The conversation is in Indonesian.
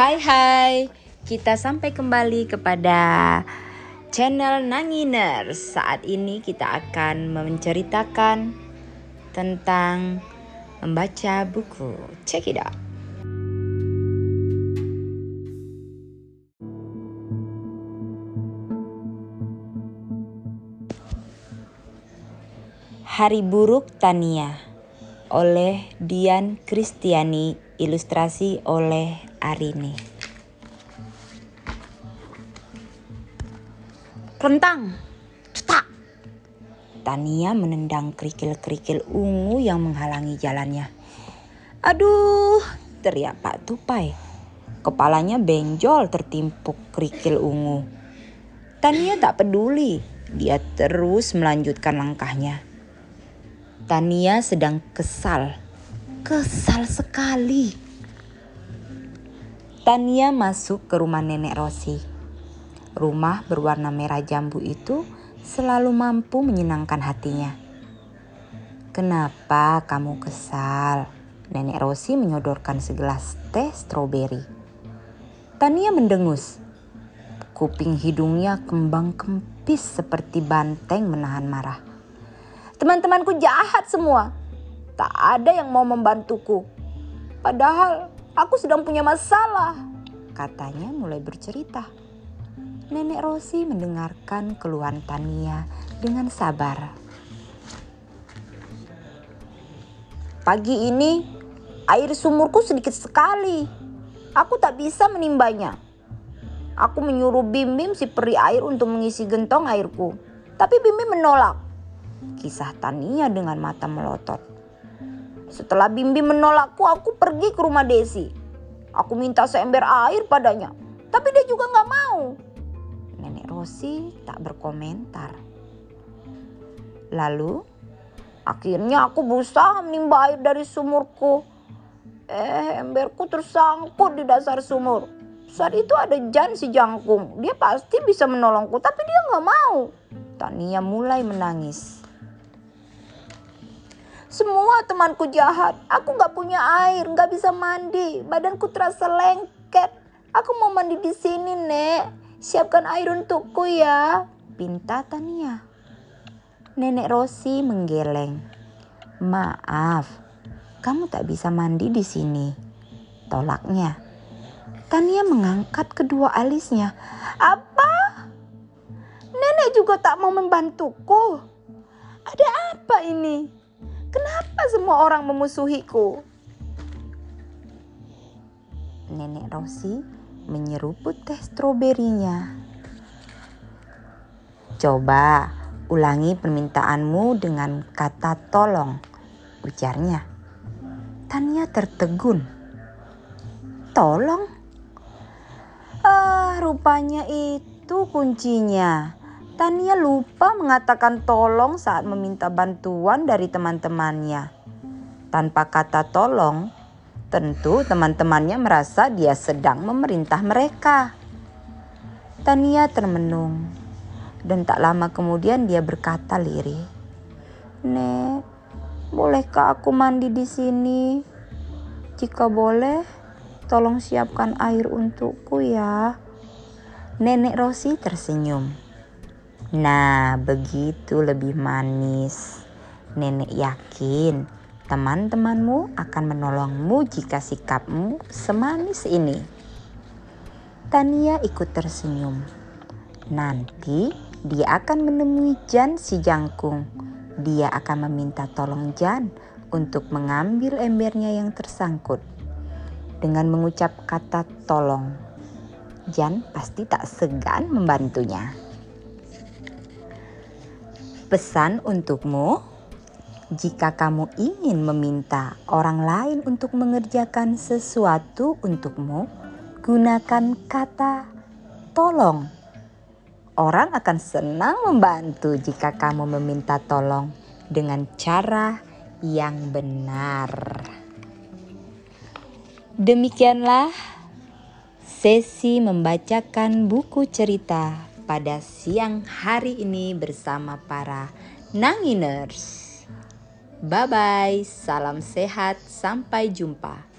Hai hai, kita sampai kembali kepada channel Nanginers. Saat ini kita akan menceritakan tentang membaca buku. Check it out. Hari Buruk Tania oleh Dian Kristiani, ilustrasi oleh Arini. Rentang, cetak. Tania menendang kerikil-kerikil ungu yang menghalangi jalannya. Aduh, teriak Pak Tupai. Kepalanya benjol tertimpuk kerikil ungu. Tania tak peduli, dia terus melanjutkan langkahnya. Tania sedang kesal. Kesal sekali. Tania masuk ke rumah nenek Rosi. Rumah berwarna merah jambu itu selalu mampu menyenangkan hatinya. Kenapa kamu kesal? Nenek Rosi menyodorkan segelas teh stroberi. Tania mendengus. Kuping hidungnya kembang kempis seperti banteng menahan marah. Teman-temanku jahat semua. Tak ada yang mau membantuku. Padahal aku sedang punya masalah. Katanya mulai bercerita. Nenek Rosi mendengarkan keluhan Tania dengan sabar. Pagi ini air sumurku sedikit sekali. Aku tak bisa menimbanya. Aku menyuruh Bim Bim si peri air untuk mengisi gentong airku. Tapi Bim Bim menolak. Kisah Tania dengan mata melotot. Setelah Bimbi menolakku, aku pergi ke rumah Desi. Aku minta seember air padanya, tapi dia juga nggak mau. Nenek Rosi tak berkomentar. Lalu, akhirnya aku berusaha menimba air dari sumurku. Eh, emberku tersangkut di dasar sumur. Saat itu ada Jan si jangkung. Dia pasti bisa menolongku, tapi dia nggak mau. Tania mulai menangis. Semua temanku jahat. Aku gak punya air, gak bisa mandi. Badanku terasa lengket. Aku mau mandi di sini, Nek. Siapkan air untukku ya. Pinta Tania. Nenek Rosi menggeleng. Maaf, kamu tak bisa mandi di sini. Tolaknya. Tania mengangkat kedua alisnya. Apa? Nenek juga tak mau membantuku. Ada apa ini? Kenapa semua orang memusuhiku? Nenek Rosi menyeruput teh stroberinya. Coba ulangi permintaanmu dengan kata tolong, ujarnya. Tania tertegun. Tolong? Ah, rupanya itu kuncinya. Tania lupa mengatakan tolong saat meminta bantuan dari teman-temannya. Tanpa kata tolong, tentu teman-temannya merasa dia sedang memerintah mereka. Tania termenung dan tak lama kemudian dia berkata lirih, "Nek, bolehkah aku mandi di sini? Jika boleh, tolong siapkan air untukku ya." Nenek Rosi tersenyum. Nah, begitu lebih manis. Nenek yakin teman-temanmu akan menolongmu jika sikapmu semanis ini. Tania ikut tersenyum. Nanti dia akan menemui Jan si jangkung. Dia akan meminta tolong Jan untuk mengambil embernya yang tersangkut. Dengan mengucap kata tolong, Jan pasti tak segan membantunya. Pesan untukmu, jika kamu ingin meminta orang lain untuk mengerjakan sesuatu untukmu, gunakan kata tolong. Orang akan senang membantu jika kamu meminta tolong dengan cara yang benar. Demikianlah sesi membacakan buku cerita pada siang hari ini bersama para Nanginers. Bye bye, salam sehat, sampai jumpa.